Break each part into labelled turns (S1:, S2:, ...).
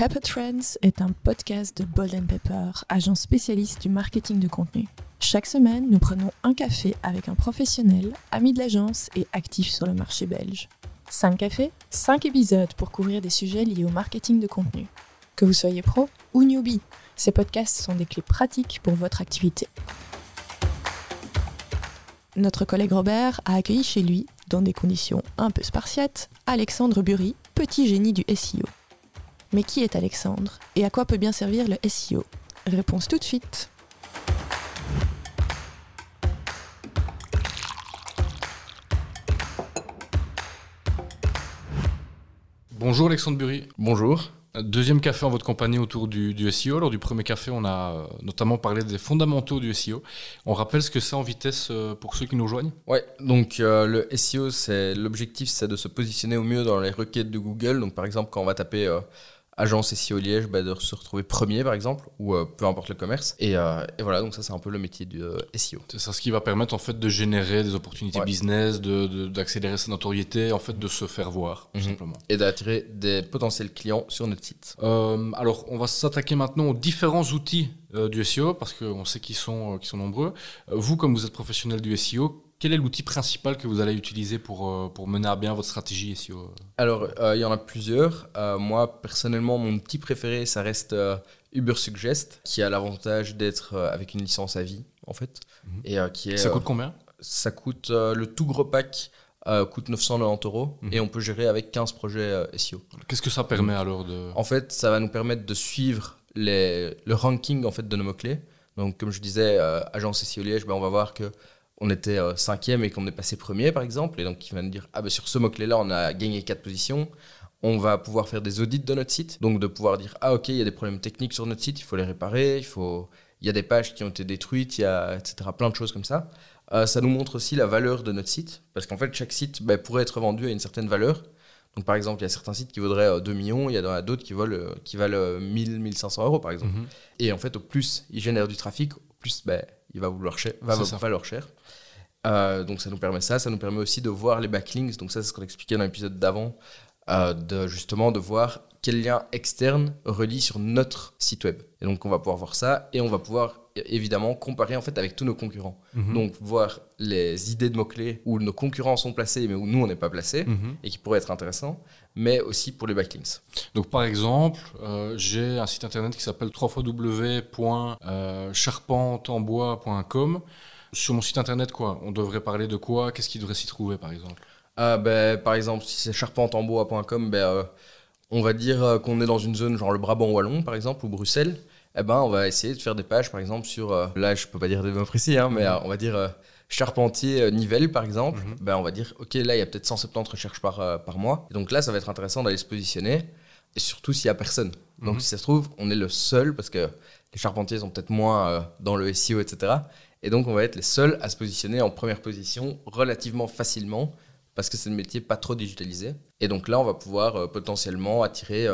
S1: Pepper Trends est un podcast de Bold Pepper, agence spécialiste du marketing de contenu. Chaque semaine, nous prenons un café avec un professionnel, ami de l'agence et actif sur le marché belge. 5 cafés, 5 épisodes pour couvrir des sujets liés au marketing de contenu. Que vous soyez pro ou newbie, ces podcasts sont des clés pratiques pour votre activité. Notre collègue Robert a accueilli chez lui, dans des conditions un peu spartiates, Alexandre Bury, petit génie du SEO. Mais qui est Alexandre et à quoi peut bien servir le SEO Réponse tout de suite.
S2: Bonjour Alexandre Bury.
S3: Bonjour.
S2: Deuxième café en votre compagnie autour du, SEO. Lors du premier café, on a euh, notamment parlé des fondamentaux du SEO. On rappelle ce que c'est en vitesse euh, pour ceux qui nous rejoignent?
S3: Ouais, donc euh, le SEO, c'est l'objectif, c'est de se positionner au mieux dans les requêtes de Google. Donc par exemple, quand on va taper agence SEO Liège, bah, de se retrouver premier par exemple, ou euh, peu importe le commerce. Et, euh, et, voilà, donc ça c'est un peu le métier du euh, SEO.
S2: C'est ça ce qui va permettre en fait de générer des opportunités business, d'accélérer de, sa notoriété, en fait de se faire voir, tout mhm. simplement.
S3: Et d'attirer des potentiels clients sur notre site.
S2: alors on va s'attaquer maintenant aux différents outils du SEO, parce qu'on sait qu'ils sont, sont nombreux. vous, comme vous êtes professionnel du SEO, quel est l'outil principal que vous allez utiliser pour, euh, pour mener à bien votre stratégie SEO
S3: Alors, euh, il y en a plusieurs. Euh, moi, personnellement, mon outil préféré, ça reste Ubersuggest, qui a l'avantage d'être avec une licence à vie, en fait.
S2: Mhm. Et, qui est, ça coûte combien?
S3: Ça coûte, le tout gros pack coûte 990 euros mhm. et on peut gérer avec 15 projets SEO.
S2: Qu'est-ce que ça permet alors de...
S3: En fait, ça va nous permettre de suivre les, le ranking en fait, de nos mots-clés. Donc, comme je disais, agence SEO Liège, ben, on va voir que on était euh, cinquième et qu'on est passé premier, par exemple, et donc il va nous dire ah ben sur ce mot-clé-là, on a gagné quatre positions. On va pouvoir faire des audits de notre site, donc de pouvoir dire ah ok, il y a des problèmes techniques sur notre site, il faut les réparer, il faut, il y a des pages qui ont été détruites, il y a etc. Plein de choses comme ça. Euh, ça nous montre aussi la valeur de notre site, parce qu'en fait chaque site ben, pourrait être vendu à une certaine valeur. Donc par exemple, il y a certains sites qui vaudraient 2 euh, millions, il y en a d'autres qui, valent, qui valent 1000, 1500 euros par exemple. Mhm. Et en fait, au plus ils génèrent du trafic, plus ben, il va vouloir cher, va valoir cher. Euh, donc ça nous permet ça, ça nous permet aussi de voir les backlinks. Donc ça c'est ce qu'on expliquait dans l'épisode d'avant, euh, de justement de voir quel lien externe relie sur notre site web. Et donc on va pouvoir voir ça et on va pouvoir évidemment comparer en fait avec tous nos concurrents. Mhm. Donc voir les idées de mots-clés où nos concurrents sont placés mais où nous on n'est pas placés mhm. et qui pourraient être intéressants, mais aussi pour les backlinks.
S2: Donc par exemple, euh, j'ai un site internet qui s'appelle www.charpentembois.com. Sur mon site internet, quoi On devrait parler de quoi? Qu'est-ce qui devrait s'y trouver, par exemple?
S3: Ah, ben, Par exemple, si c'est charpentembois.com, ben, euh, on va dire euh, qu'on est dans une zone genre le Brabant Wallon, par exemple, ou Bruxelles. Eh ben, on va essayer de faire des pages, par exemple, sur. Euh, là, je peux pas dire des mots précis, hein, mais on va dire. Charpentier Nivelles par exemple, mhm. ben on va dire ok là il y a peut-être 170 recherches par, par mois. Et donc là ça va être intéressant d'aller se positionner et surtout s'il y a personne. Donc mhm. si ça se trouve on est le seul parce que les charpentiers sont peut-être moins dans le SEO etc. Et donc, on va être les seuls à se positionner en première position relativement facilement parce que c'est un métier pas trop digitalisé. Et donc là, on va pouvoir euh, potentiellement attirer.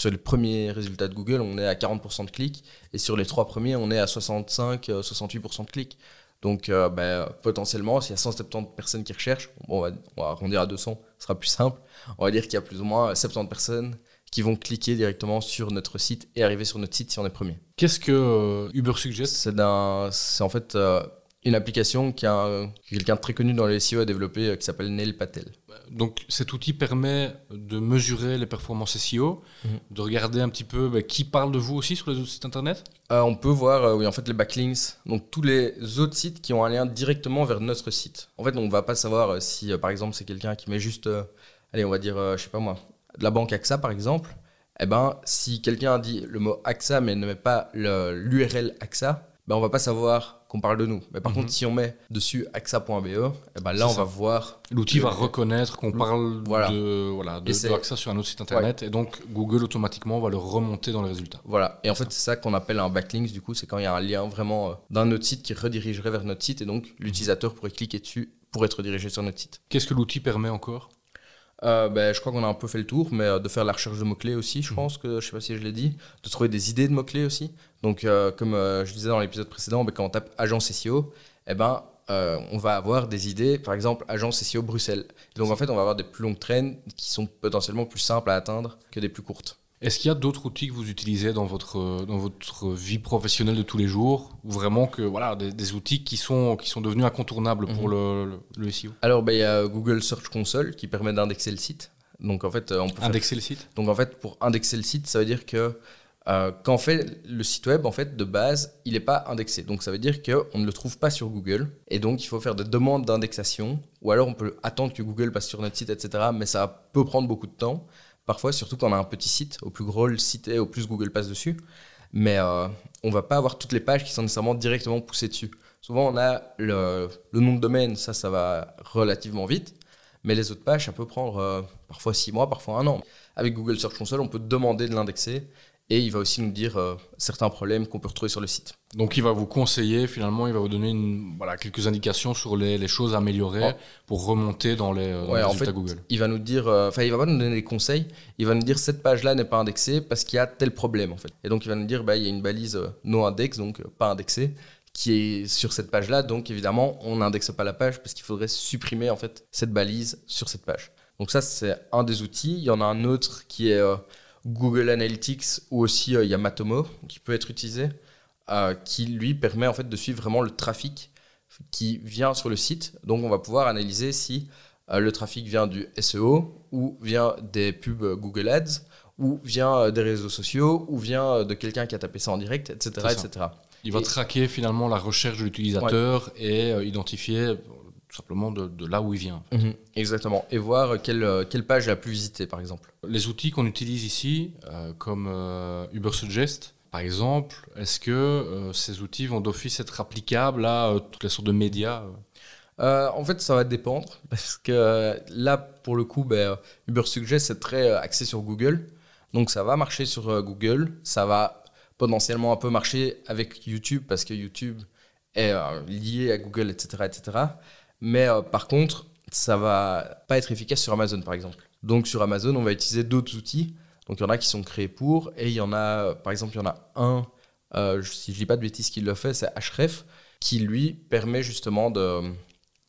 S3: Euh, sur les premiers résultats de Google, on est à 40% de clics. Et sur les trois premiers, on est à 65-68% euh, de clics. Donc, ben, potentiellement, s'il y a 170 personnes qui recherchent, on, va, on, va, arrondir à 200, ce sera plus simple. On va dire qu'il y a plus ou moins 70 personnes qui vont cliquer directement sur notre site et arriver sur notre site si on est premier.
S2: Qu'est-ce que euh, Uber Suggest
S3: C'est en fait euh, une application qui a quelqu'un de très connu dans les SEO a développé euh, qui s'appelle Neil Patel.
S2: Donc cet outil permet de mesurer les performances SEO, mhm. de regarder un petit peu bah, qui parle de vous aussi sur les autres sites internet?
S3: On peut voir oui, en fait les backlinks, donc tous les autres sites qui ont un lien directement vers notre site. En fait on ne va pas savoir si par exemple c'est quelqu'un qui met juste, allez on va dire, je sais pas moi, de la banque AXA par exemple, eh ben, si quelqu'un dit le mot AXA mais ne met pas l'URL AXA, ben, on va pas savoir qu'on parle de nous. Mais par mhm. contre, si on met dessus AXA.be, eh ben, là, on va voir.
S2: L'outil va reconnaître qu'on parle de, voilà, de, AXA sur un autre site internet et donc Google automatiquement va le remonter dans les résultats.
S3: Voilà. Et en fait, c'est ça qu'on appelle un backlink. Du coup, c'est quand il y a un lien vraiment euh, d'un autre site qui redirigerait vers notre site et donc l'utilisateur pourrait cliquer dessus pour être redirigé sur notre site.
S2: Qu'est-ce que l'outil permet encore?
S3: Euh, ben, je crois qu'on a un peu fait le tour, mais euh, de faire la recherche de mots-clés aussi, je mhm. pense que, je sais pas si je l'ai dit, de trouver des idées de mots-clés aussi. Donc, euh, comme je disais dans l'épisode précédent, ben, quand on tape agence SEO, eh ben, on va avoir des idées, par exemple, agence SEO Bruxelles. donc, en fait, on va avoir des plus longues traînes qui sont potentiellement plus simples à atteindre que des plus courtes.
S2: Est-ce qu'il y a d'autres outils que vous utilisez dans votre, dans votre vie professionnelle de tous les jours ou vraiment que voilà des, des outils qui sont, qui sont devenus incontournables pour
S3: Mhm.
S2: le, le, le SEO
S3: Alors, ben, il y a Google Search Console qui permet d'indexer le site. Donc, en fait, euh, on peut faire-
S2: Indexer le site?
S3: Donc, en fait, pour indexer le site, ça veut dire que euh, quand on fait le site web, en fait, de base, il n'est pas indexé. Donc, ça veut dire qu'on ne le trouve pas sur Google. Et donc, il faut faire des demandes d'indexation. Ou alors, on peut attendre que Google passe sur notre site, etc. Mais ça peut prendre beaucoup de temps. Parfois, surtout quand on a un petit site. Au plus gros le site est, au plus Google passe dessus. Mais euh, on va pas avoir toutes les pages qui sont nécessairement directement poussées dessus. Souvent, on a le, nom de domaine, ça, ça va relativement vite. Mais les autres pages, ça peut prendre euh, parfois six mois, parfois un an. Avec Google Search Console, on peut demander de l'indexer et il va aussi nous dire euh, certains problèmes qu'on peut retrouver sur le site.
S2: Donc il va vous conseiller, finalement, il va vous donner une, voilà, quelques indications sur les, les choses à améliorer pour remonter dans les, euh, dans
S3: Ouais,
S2: les
S3: en
S2: résultats
S3: fait,
S2: Google.
S3: Il va nous dire, euh, enfin, il va pas nous donner des conseils, il va nous dire cette page-là n'est pas indexée parce qu'il y a tel problème en fait. Et donc il va nous dire, bah, il y a une balise euh, no index, donc euh, pas indexée, qui est sur cette page-là. Donc évidemment, on n'indexe pas la page parce qu'il faudrait supprimer en fait cette balise sur cette page. Donc ça, c'est un des outils. Il y en a un autre qui est euh, Google Analytics ou aussi euh, il y a Matomo qui peut être utilisé, euh, qui lui permet en fait de suivre vraiment le trafic qui vient sur le site. Donc on va pouvoir analyser si euh, le trafic vient du SEO ou vient des pubs euh, Google Ads ou vient euh, des réseaux sociaux ou vient euh, de quelqu'un qui a tapé ça en direct, etc. Etc.
S2: Il va
S3: Et-
S2: traquer finalement la recherche de l'utilisateur et euh, identifier euh, tout simplement de, de là où il vient.
S3: Mhm, exactement. Et voir quelle, euh, quelle page est la plus visitée, par exemple.
S2: Les outils qu'on utilise ici, euh, comme euh, Ubersuggest, par exemple, est-ce que euh, ces outils vont d'office être applicables à toutes les sortes de médias
S3: en fait, ça va dépendre parce que là, pour le coup, ben, Ubersuggest c'est très axé sur Google, donc ça va marcher sur Google, ça va potentiellement un peu marcher avec YouTube parce que YouTube est lié à Google, etc., etc. Mais euh, par contre, ça va pas être efficace sur Amazon, par exemple. Donc sur Amazon, on va utiliser d'autres outils. Donc il y en a qui sont créés pour, et il y en a, euh, par exemple, il y en a un, euh, si je dis pas de bêtises, qui le fait, c'est Href, qui lui permet justement de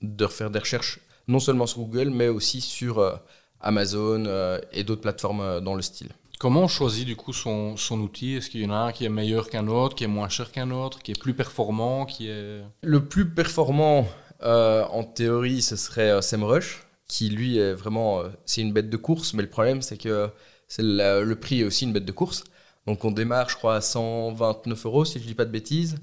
S3: de refaire des recherches non seulement sur Google, mais aussi sur euh, Amazon euh, et d'autres plateformes dans le style.
S2: Comment on choisit du coup son, son outil? Est-ce qu'il y en a un qui est meilleur qu'un autre, qui est moins cher qu'un autre, qui est plus performant, qui est...
S3: Le plus performant, euh, en théorie, ce serait euh, SEMrush, qui lui est vraiment, euh, c'est une bête de course, mais le problème c'est que c'est la- le prix est aussi une bête de course. Donc on démarre, je crois, à 129 euros, si je dis pas de bêtises.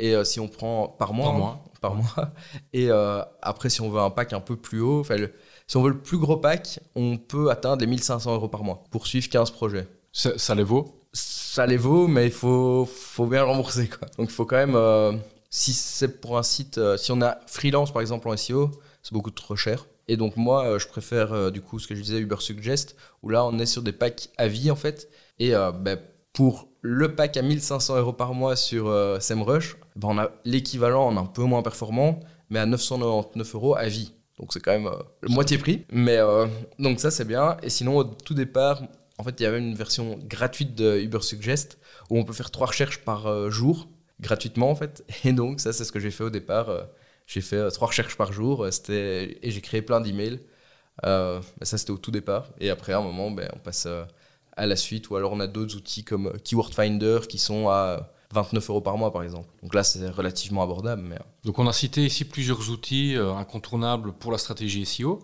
S3: Et euh, si on prend par mois,
S2: Par
S3: hein,
S2: mois.
S3: par mois. Et euh, après, si on veut un pack un peu plus haut, le- si on veut le plus gros pack, on peut atteindre les 1500 euros par mois pour suivre 15 projets.
S2: Ça, ça les vaut?
S3: Ça les vaut, mais il faut, faut bien rembourser. Quoi. Donc il faut quand même, si c'est pour un site, euh, si on a freelance par exemple en SEO, c'est beaucoup trop cher. Et donc moi, euh, je préfère euh, du coup ce que je disais Uber Suggest, où là on est sur des packs à vie en fait. Et ben, pour le pack à 1500 euros par mois sur SEMrush, ben, on a l'équivalent en un peu moins performant, mais à 999 euros à vie. Donc c'est quand même le moitié prix. Mais donc ça c'est bien. Et sinon au tout départ, en fait il y avait une version gratuite de Uber Suggest où on peut faire trois recherches par jour gratuitement en fait. Et donc ça c'est ce que j'ai fait au départ. euh, j'ai fait euh, trois recherches par jour. euh, et j'ai créé plein d'emails. Ça c'était au tout départ. Et après à un moment ben, on passe à la suite ou alors on a d'autres outils comme Keyword Finder qui sont à 29 euros par mois par exemple. Donc là c'est relativement abordable. Mais...
S2: Donc on a cité ici plusieurs outils incontournables pour la stratégie SEO.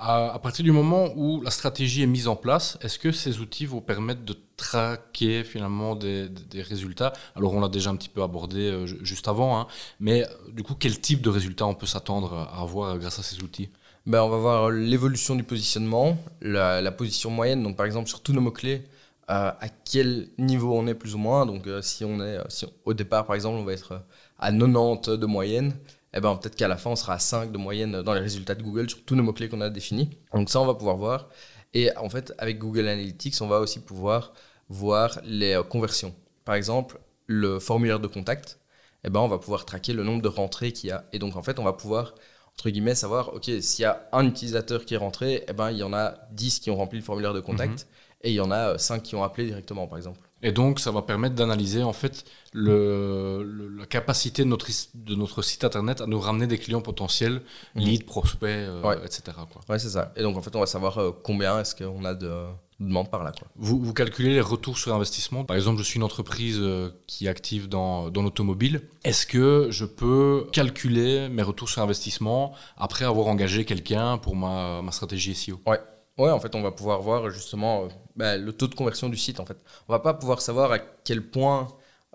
S2: À, partir du moment où la stratégie est mise en place, est-ce que ces outils vous permettent de traquer finalement des, résultats? Alors on l'a déjà un petit peu abordé euh, ju- juste avant, hein, mais euh, du coup quel type de résultats on peut s'attendre à avoir grâce à ces outils?
S3: Ben, on va voir l'évolution du positionnement, la, position moyenne. Donc, par exemple, sur tous nos mots-clés, euh, à quel niveau on est plus ou moins. Donc, si on est, au départ, par exemple, on va être à 90 de moyenne, eh ben, peut-être qu'à la fin, on sera à 5 de moyenne dans les résultats de Google sur tous nos mots-clés qu'on a définis. Donc, ça, on va pouvoir voir. Et en fait, avec Google Analytics, on va aussi pouvoir voir les euh, conversions. Par exemple, le formulaire de contact, eh ben, on va pouvoir traquer le nombre de rentrées qu'il y a. Et donc, en fait, on va pouvoir entre guillemets, savoir, OK, s'il y a un utilisateur qui est rentré, eh ben, il y en a 10 qui ont rempli le formulaire de contact et il y en a 5 qui ont appelé directement, par exemple.
S2: Et donc, ça va permettre d'analyser en fait le, le- la capacité de notre, is- de notre site internet à nous ramener des clients potentiels,
S3: Mhm.
S2: leads, prospects, euh,
S3: Ouais.
S2: etc. quoi.
S3: Ouais, c'est ça. Et donc, en fait, on va savoir euh, combien est-ce qu'on a de de demandes par là. Quoi.
S2: Vous, vous calculez les retours sur investissement. Par exemple, je suis une entreprise euh, qui est active dans, dans l'automobile. Est-ce que je peux calculer mes retours sur investissement après avoir engagé quelqu'un pour ma, ma stratégie SEO
S3: Ouais, en fait, on va pouvoir voir justement bah, le taux de conversion du site. En fait, on va pas pouvoir savoir à quel point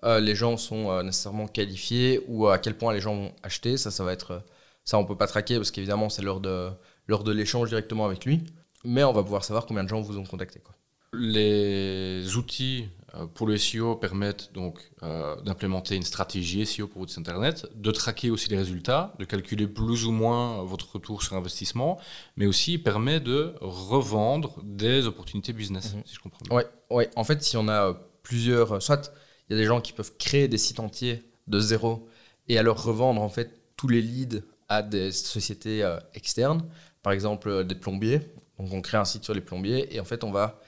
S3: euh, les gens sont euh, nécessairement qualifiés ou à quel point les gens vont acheter. Ça, ça va être euh, ça, on peut pas traquer parce qu'évidemment, c'est lors de lors de l'échange directement avec lui. Mais on va pouvoir savoir combien de gens vous ont contacté. Quoi.
S2: Les outils pour le SEO permettent donc euh, d'implémenter une stratégie SEO pour votre site internet, de traquer aussi les résultats, de calculer plus ou moins votre retour sur investissement, mais aussi permet de revendre des opportunités business,
S3: Mhm.
S2: si je comprends bien.
S3: Ouais, ouais. En fait, si on a euh, plusieurs, euh, soit il y a des gens qui peuvent créer des sites entiers de zéro et alors revendre en fait tous les leads à des sociétés euh, externes, par exemple euh, des plombiers. Donc on crée un site sur les plombiers et en fait on va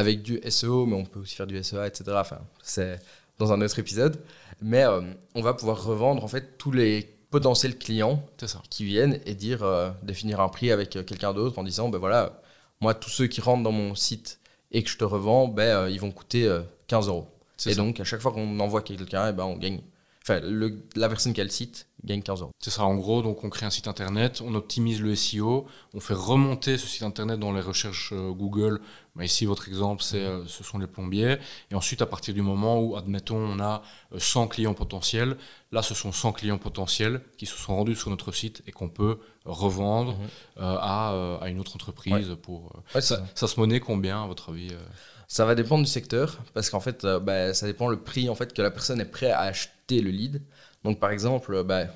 S3: avec du SEO, mais on peut aussi faire du SEA, etc. Enfin, c'est dans un autre épisode. Mais euh, on va pouvoir revendre en fait tous les potentiels clients
S2: ça.
S3: qui viennent et dire euh, définir un prix avec euh, quelqu'un d'autre en disant ben voilà moi tous ceux qui rentrent dans mon site et que je te revends ben euh, ils vont coûter euh, 15 euros et
S2: ça.
S3: donc à chaque fois qu'on envoie quelqu'un eh ben on gagne enfin le- la personne qui a le site gagne 15 euros
S2: C'est ça, en gros, donc on crée un site internet, on optimise le SEO, on fait remonter ce site internet dans les recherches euh, Google. Bah, ici, votre exemple, c'est, euh, ce sont les plombiers. Et ensuite, à partir du moment où, admettons, on a euh, 100 clients potentiels, là, ce sont 100 clients potentiels qui se sont rendus sur notre site et qu'on peut revendre
S3: Mhm.
S2: euh, à, euh, à une autre entreprise pour... euh,
S3: Ouais,
S2: ça,
S3: ça.
S2: ça se monnaie combien, à votre avis euh?
S3: Ça va dépendre du secteur parce qu'en fait euh, ben, ça dépend le prix en fait que la personne est prête à acheter le lead donc par exemple euh, ben,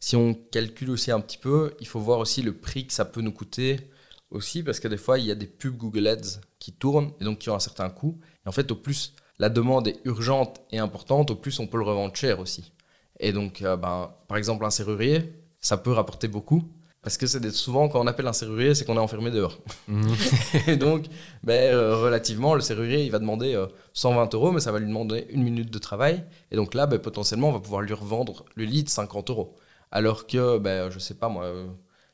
S3: si on calcule aussi un petit peu il faut voir aussi le prix que ça peut nous coûter aussi parce que des fois il y a des pubs Google Ads qui tournent et donc qui ont un certain coût. Et en fait au plus la demande est urgente et importante au plus on peut le revendre cher aussi. Et donc euh, ben, par exemple un serrurier ça peut rapporter beaucoup parce que c'est souvent quand on appelle un serrurier c'est qu'on est enfermé dehors et donc, ben, euh, relativement, le serrurier, il va demander euh, 120 euros, mais ça va lui demander une minute de travail. Et donc là, ben, potentiellement, on va pouvoir lui revendre le lead 50 euros. Alors que, ben, je sais pas moi, euh,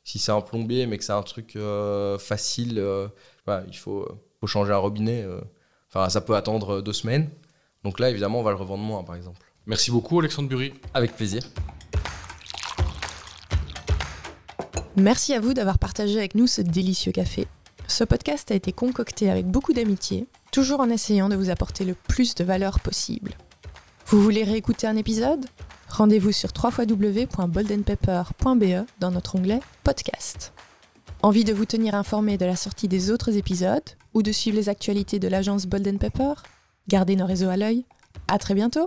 S3: si c'est un plombier, mais que c'est un truc euh, facile, euh, voilà, il faut, euh, faut changer un robinet. euh, Enfin, ça peut attendre euh, deux semaines. Donc là, évidemment, on va le revendre moins, par exemple.
S2: Merci beaucoup, Alexandre Bury.
S3: Avec plaisir.
S1: Merci à vous d'avoir partagé avec nous ce délicieux café. Ce podcast a été concocté avec beaucoup d'amitié, toujours en essayant de vous apporter le plus de valeur possible. Vous voulez réécouter un épisode? Rendez-vous sur www.boldenpepper.be dans notre onglet Podcast. Envie de vous tenir informé de la sortie des autres épisodes ou de suivre les actualités de l'agence Bolden Pepper Gardez nos réseaux à l'œil. À très bientôt